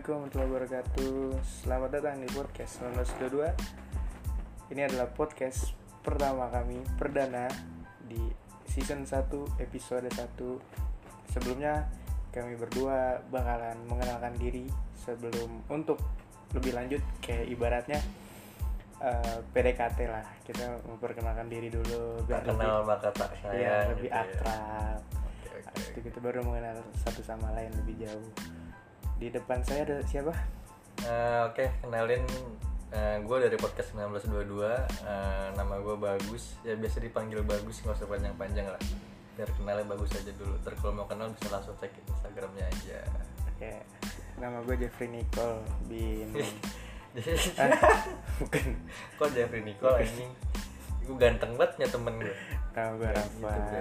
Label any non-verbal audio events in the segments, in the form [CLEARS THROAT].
Assalamualaikum warahmatullahi wabarakatuh Selamat datang di podcast 1922 Ini adalah podcast pertama kami Perdana di season 1 episode 1 Sebelumnya kami berdua bakalan mengenalkan diri Sebelum untuk lebih lanjut kayak ibaratnya eh, PDKT lah Kita memperkenalkan diri dulu biar kenal lebih, maka tak sayang ya, lebih gitu ya. akrab oke. Habis itu kita baru mengenal satu sama lain lebih jauh. Di depan saya ada siapa? Eh, Oke, kenalin gue dari podcast 1922 Eh, Nama gue Bagus Ya biasa dipanggil Bagus, nggak usah panjang-panjang lah Biar kenalnya bagus aja dulu Ntar kalau mau kenal bisa langsung cek Instagramnya aja Oke. Nama gue Jeffrey Nicole bin [LAUGHS] Ah, [LAUGHS] bukan. kok Jeffrey Nicole ini Gue ganteng banget ya temen gue Nama gue Rafa. gitu.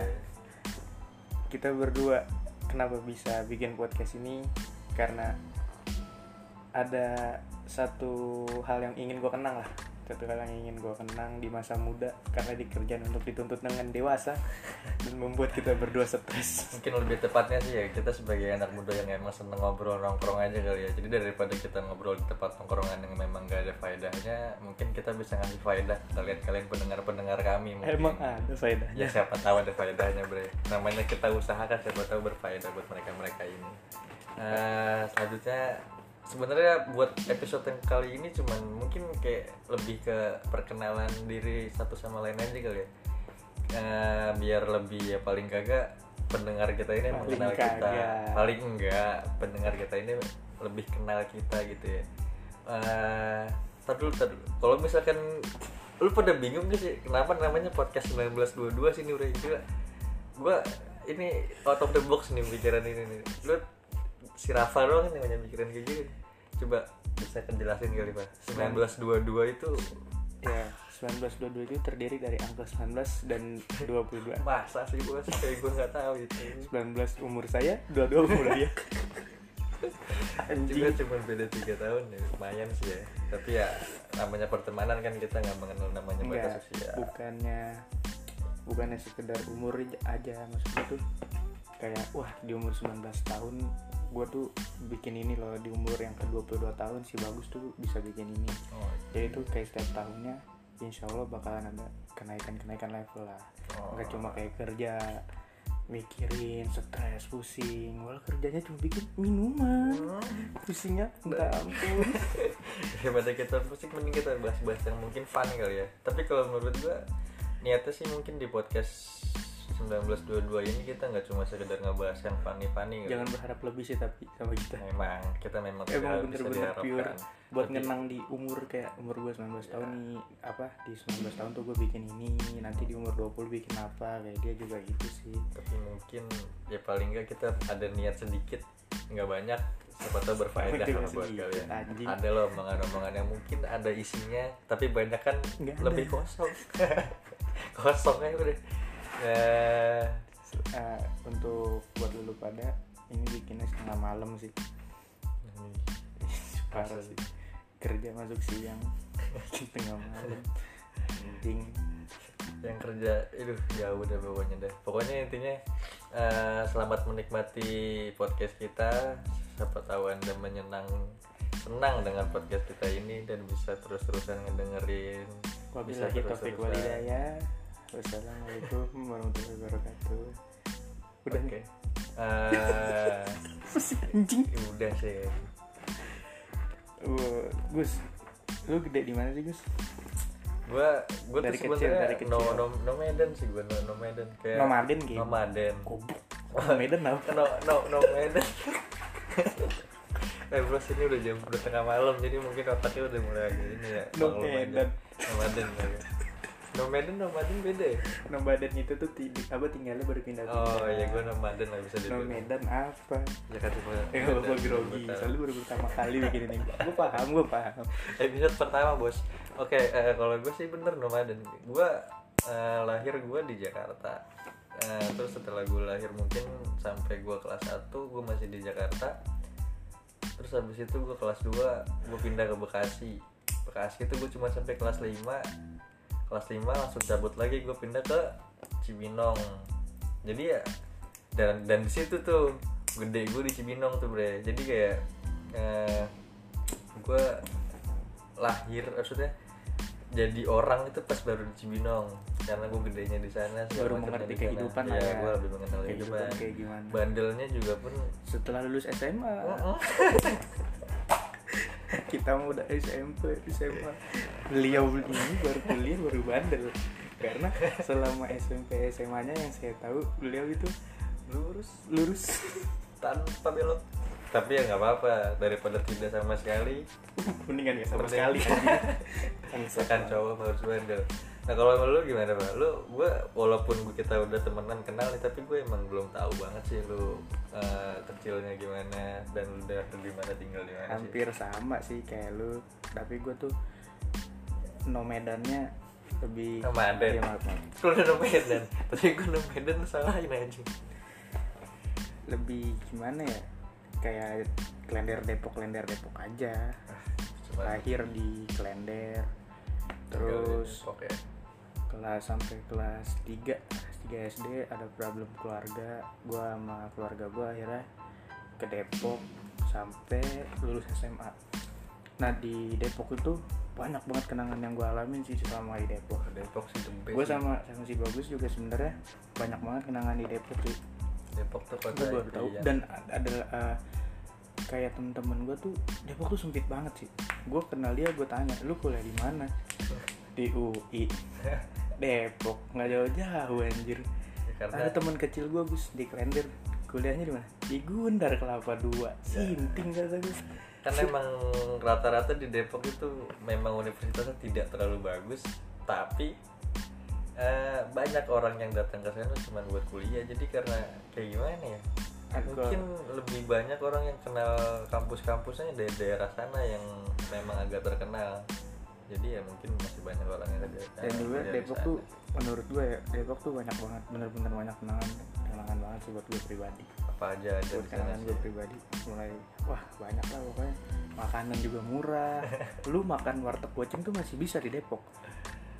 Kita berdua kenapa bisa bikin podcast ini? Karena ada satu hal yang ingin gue kenang lah satu hal yang ingin gue kenang di masa muda karena di kerjaan untuk dituntut dengan dewasa dan membuat kita berdua stres. Mungkin lebih tepatnya sih ya Kita sebagai anak muda yang emang seneng ngobrol nongkrong aja kali ya. Jadi daripada kita ngobrol di tempat nongkrongan yang memang gak ada faedahnya Mungkin kita bisa ngasih faedah. Ke kalian-kalian pendengar-pendengar kami mungkin. Emang ada Ya faedahnya siapa tahu ada faedahnya bre. Namanya kita usahakan siapa tahu berfaedah buat mereka-mereka ini. Eh, Selanjutnya sebenarnya buat episode yang kali ini cuman mungkin kayak lebih ke perkenalan diri satu sama lain aja kali ya. Eh, Biar lebih ya paling kagak pendengar kita ini Paling mengenal kita. Kagak. Paling enggak pendengar kita ini lebih kenal kita gitu ya. Eh, dulu, ntar dulu. Kalau misalkan lu pada bingung gak sih kenapa namanya podcast 1922 sih nih udah gila. Gue ini out of the box nih pikiran ini nih. Lu si Rafa doang nih yang mikirin kayak gini coba bisa kejelasin kali pak. 1922 itu Ya, 1922 itu terdiri dari angka 19 dan 22. [LAUGHS] masa sih gue kayak gue nggak tahu itu. 19 umur saya, 22 umur dia. [LAUGHS] juga Anjing. cuma beda tiga tahun ya lumayan sih ya. Tapi ya namanya pertemanan kan kita nggak mengenal namanya batas usia bukannya bukannya sekedar umur aja maksudnya tuh. Kayak wah di umur 19 tahun gue tuh bikin ini loh di umur yang ke 22 tahun si bagus tuh bisa bikin ini. Oh, jadi tuh kayak setiap tahunnya insya Allah bakalan ada kenaikan-kenaikan level lah. Oh. nggak cuma kayak kerja mikirin stres pusing. Walau kerjanya cuma bikin minuman. Hmm. pusingnya minta ampun. [LAUGHS] Daripada kita pusing mending kita bahas-bahas yang mungkin fun kali ya. Tapi kalau menurut gua niatnya sih mungkin di podcast 1922 ini kita nggak cuma sekedar ngebahas yang funny-funny kali. jangan berharap lebih sih tapi sama kita. Memang kita memang emang tidak bisa bener-bener pure diharapkan buat Tapi- ngenang di umur kayak umur gue 19 tahun nih apa di 19 tahun tuh gue bikin ini nanti di umur 20 bikin apa kayak dia juga gitu sih. Tapi mungkin ya paling nggak kita ada niat sedikit nggak banyak siapa tahu berfaedah lah buat kalian. anjing. ada loh omongan-omongan yang mungkin ada isinya tapi banyak kan Nggak lebih ada. kosong. [LAUGHS] Kosong aja udah Eh, untuk buat dulu pada ini bikinnya setengah malam sih. Parah Masa sih. Kerja masuk siang [LAUGHS] tengah malam. Anjing. Yang kerja itu jauh deh pokoknya deh. Pokoknya intinya eh, selamat menikmati podcast kita. Siapa tahu anda menyenang senang dengan podcast kita ini dan bisa terus-terusan ngedengerin. Wabillahi taufiq wal hidayah wassalamualaikum warahmatullahi wabarakatuh. Udah oke. nih? Eh, anjing? udah sih. Wah, Gus lu gede di mana sih Gus? Gua gua Dari tuh kecil, dari no, kecil. no, nomaden sih gua no, nomaden kayak nomaden gitu nomaden. Goblok. Medan apa? [LAUGHS] No no nomaden [LAUGHS] Eh bros ini udah jam udah tengah malam jadi mungkin otaknya udah mulai ini ya maklum aja. Nomaden. Nomaden kali. Nomaden nomaden beda. Ya? nomaden itu tuh ti- apa tinggalnya berpindah Oh iya gue nomaden lah bisa dibilang. nomaden apa? Jakarta Timur eh gak apa grogi soalnya baru pertama kali bikin ini. Gue paham gue paham. Episode pertama bos. Oke eh, kalau gue sih bener nomaden Gue eh, lahir gue di Jakarta. Eh, Terus setelah gue lahir mungkin sampai gue kelas 1 gue masih di Jakarta. Terus habis itu gue kelas 2 gue pindah ke Bekasi. Bekasi itu gue cuma sampai kelas 5 Kelas 5 langsung cabut lagi gue pindah ke Cibinong. Jadi ya dan dan di situ tuh gede gue di Cibinong tuh bre. Jadi kayak eh, gue lahir maksudnya jadi orang itu pas baru di Cibinong. Karena gue gedenya di sana Baru mengerti kehidupan ya, lah ya. gue lebih mengenal Kehidupan kehidupan. kayak gimana. bandelnya juga pun setelah lulus SMA [LAUGHS] kita mau udah SMP SMA beliau ini baru kuliah baru bandel. Karena selama SMP SMA nya yang saya tahu beliau itu lurus lurus. Tanpa belok. Tapi ya nggak apa-apa daripada tidak sama sekali. Mendingan ya sama sekali. Misalkan cowok harus bandel. Nah kalau lu gimana pak? Lu gue walaupun kita udah temenan kenal nih tapi gue emang belum tahu banget sih lu eh, kecilnya gimana dan lu dari di mana tinggal di mana sih. Hampir sama sih kayak lu. Tapi gue tuh nomedannya lebih Nomaden. Lu udah Medan tapi gue lu salahin aja lebih gimana ya? Kayak Klender Depok Klender Depok aja. Cuma lahir di Klender. Terus Depok ya. kelas sampai kelas 3 3 SD ada problem keluarga. Gua sama keluarga gua akhirnya ke Depok sampai lulus SMA nah di Depok itu banyak banget kenangan yang gua alamin sih selama di Depok. Depok sih best gue sama sama si bagus juga sebenarnya banyak banget kenangan di Depok sih. Depok tuh kota gue baru tahu. impian. dan ada uh, kayak temen-temen gue tuh Depok tuh sempit banget sih. Gue kenal dia gue tanya lu kuliah di mana? [LAUGHS] Di UI [LAUGHS] Depok nggak jauh-jauh anjir. Ya, ada teman kecil gue Gus di Klender. Kuliahnya di mana? Di Gundar Kelapa Dua. Sinting kata gue karena emang rata-rata di Depok itu memang universitasnya tidak terlalu bagus tapi eh, banyak orang yang datang ke sana cuma buat kuliah. Jadi karena kayak gimana ya? Aku- mungkin lebih banyak orang yang kenal kampus-kampusnya dari daerah sana yang memang agak terkenal. Jadi ya mungkin masih banyak orang yang ada dan juga Depok sana. tuh menurut gue ya Depok tuh banyak banget bener-bener banyak kenangan kenangan banget sih buat gue pribadi apa aja ada buat kenangan gue pribadi mulai wah banyak lah pokoknya. Makanan juga murah. [LAUGHS] Lu makan warteg goceng tuh masih bisa di Depok.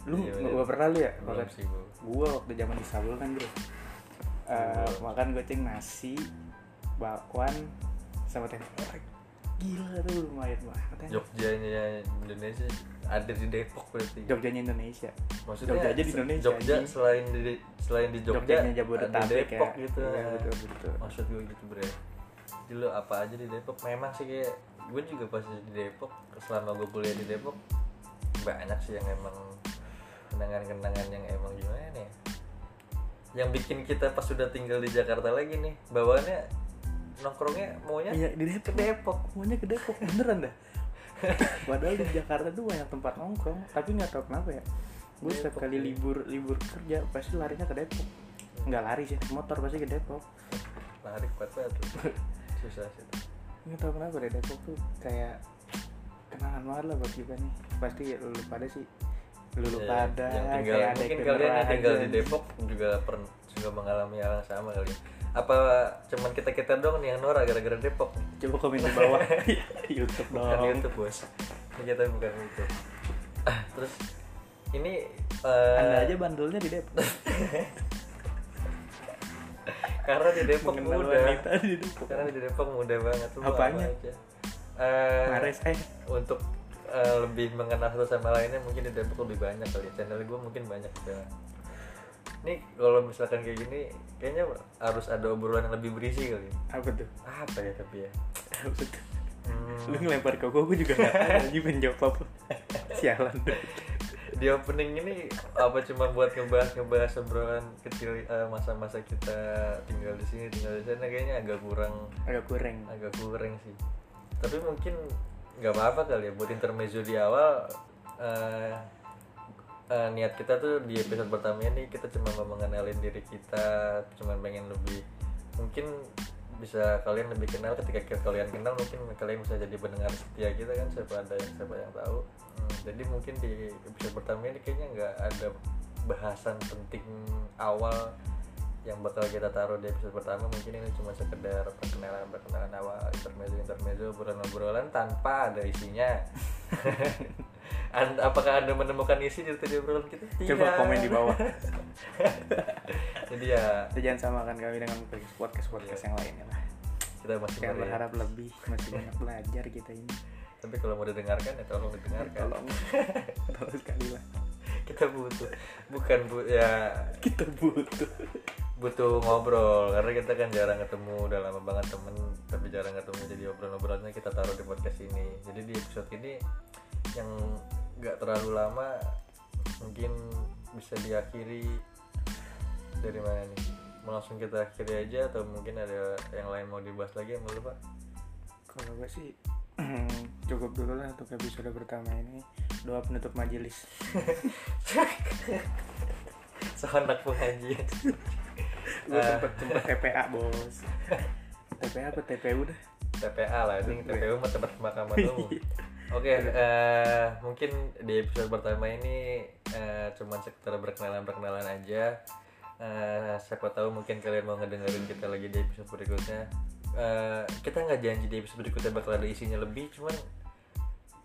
Lu Iya, nggak iya. gua pernah lu ya? Makan sih bu gua waktu zaman di Sabul kan bro. Eh, makan goceng nasi bakwan sama tempe gila tuh lumayan banget ya. Jogjanya Indonesia ada di Depok berarti Jogjanya Indonesia maksudnya Jogja aja di Indonesia, Jogja anjing. selain di selain di Jogja Jogjanya ada Jabodetabek Depok ya. gitu Iya, betul, betul. maksud gue gitu bre jadi lo apa aja di Depok memang sih kayak gue juga pas di Depok selama gue kuliah di Depok banyak sih yang emang kenangan-kenangan yang emang gimana ya yang bikin kita pas sudah tinggal di Jakarta lagi nih bawaannya nongkrongnya maunya iya di Depok. Depok. Maunya ke Depok beneran dah. [LAUGHS] Padahal di Jakarta tuh banyak tempat nongkrong tapi nggak tahu kenapa ya. Gue setiap kali ya. libur libur kerja pasti larinya ke Depok. Nggak lari sih motor pasti ke Depok. Lari kuat banget tuh. [LAUGHS] susah sih. Nggak tahu kenapa deh Depok tuh kayak kenangan banget lah buat kita nih. Pasti lu pada sih lu Ya, pada yang tinggal kayak ada mungkin kalian yang tinggal di Depok juga pernah juga mengalami hal yang sama kali ya. Apa cuman kita kita dong nih yang norak gara-gara Depok? Coba komen di bawah. [LAUGHS] YouTube bukan dong. YouTube bos. Ini kita bukan YouTube. Ah, terus ini eh, anda aja bandelnya di Depok. [LAUGHS] Karena di Depok Mengenal wanita di Depok. Karena di Depok mudah banget tuh Apanya? apa aja. Eh, Mares eh. untuk eh, lebih mengenal satu sama lainnya mungkin di Depok lebih banyak kali. Channel gue mungkin banyak juga nih kalau misalkan kayak gini kayaknya harus ada obrolan yang lebih berisi kali apa tuh? Apa ya tapi ya? Apa tuh? Hmm, lu ngelempar ke gue gue juga nggak tahu lagi menjawab apa. Sialan. Tuh di opening ini apa cuma buat ngebahas ngebahas obrolan kecil eh, masa-masa kita tinggal di sini tinggal di sana kayaknya agak kurang. Agak kurang. Agak kurang sih. Tapi mungkin nggak apa-apa kali ya buat intermezzo di awal eh, eh, niat kita tuh di episode pertama ini kita cuma mau mengenalin diri kita cuma pengen lebih mungkin bisa kalian lebih kenal ketika kalian kenal mungkin kalian bisa jadi pendengar setia kita kan siapa ada yang siapa yang tahu. Hmm, jadi mungkin di episode pertama ini kayaknya nggak ada bahasan penting awal yang bakal kita taruh di episode pertama. Mungkin ini cuma sekedar perkenalan perkenalan awal intermezzo intermezzo obrolan obrolan tanpa ada isinya [LAUGHS] An- apakah anda menemukan isi di tadi obrolan kita coba Tidak. komen di bawah [LAUGHS] jadi ya Jadi jangan samakan kami dengan podcast podcast podcast yang lainnya lah kita masih Jangan melihat berharap lebih, masih banyak belajar kita ini. tapi kalau mau didengarkan ya tolong didengarkan Tolong, [LAUGHS] tolong sekali lah. kita butuh bukan bu ya Kita butuh. butuh ngobrol karena kita kan jarang ketemu udah lama banget temen tapi jarang ketemu jadi obrolan-obrolannya kita taruh di podcast ini jadi di episode ini yang nggak terlalu lama mungkin bisa diakhiri dari mana nih mau langsung kita akhiri aja atau mungkin ada yang lain mau dibahas lagi yang lupa Kalau gue sih [CLEARS THROAT] cukup dulu lah untuk episode pertama ini. Doa penutup majelis. [LAUGHS] seanak pengajian [LAUGHS] Gue sempet sempet TPA bos. TPA apa TPU dah? TPA lah ini TPU mah tempat pemakaman [LAUGHS] umum Oke, eh, mungkin di episode pertama ini eh, cuman sekitar berkenalan-berkenalan aja. Eh, siapa tahu mungkin kalian mau ngedengerin kita lagi di episode berikutnya. Eh, kita nggak janji di episode berikutnya bakal ada isinya lebih, cuman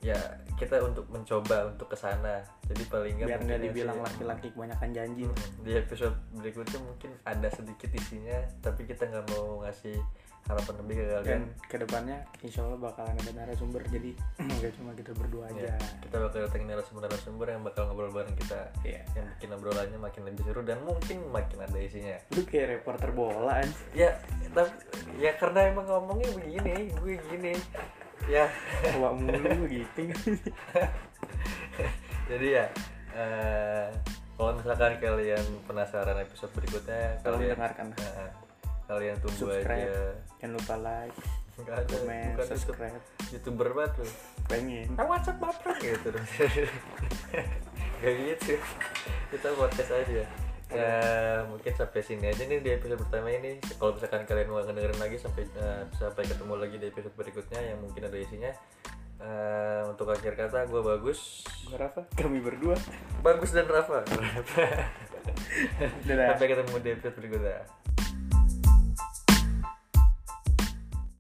ya kita untuk mencoba untuk ke sana. Jadi paling nggak Biar nggak dibilang laki-laki kebanyakan janji. Hmm, di episode berikutnya mungkin ada sedikit isinya, tapi kita nggak mau ngasih harapan lebih ke kalian. Dan ke depannya insya Allah bakalan ada narasumber jadi [CLEARS THROAT] nggak cuma kita berdua Ya, aja. kita bakal datengin narasumber-narasumber yang bakal ngobrol bareng kita Iya. yang bikin obrolannya makin lebih seru dan mungkin makin ada isinya Lu kayak reporter bola anjir. ya tapi ya karena emang ngomongnya begini gue gini ya Bawa [LAUGHS] mulu gitu. [LAUGHS] jadi ya eh, kalau misalkan kalian penasaran episode berikutnya Tolong kalian dengarkan. eh, kalian tunggu Subscribe. aja Jangan lupa like, [LAUGHS] nggak ada. komen, bukan YouTube, subscribe. youtuber banget lu Pengen. ah WhatsApp baper gitu dong kayak gitu. Kita podcast aja. Ya mungkin sampai sini aja nih di episode pertama ini. Kalau misalkan kalian mau ngedengerin lagi sampai eh, sampai ketemu lagi di episode berikutnya yang mungkin ada isinya. Eh, untuk akhir kata gue bagus. Gue Rafa, kami berdua. bagus dan Rafa. [LAUGHS] Sampai ketemu di episode berikutnya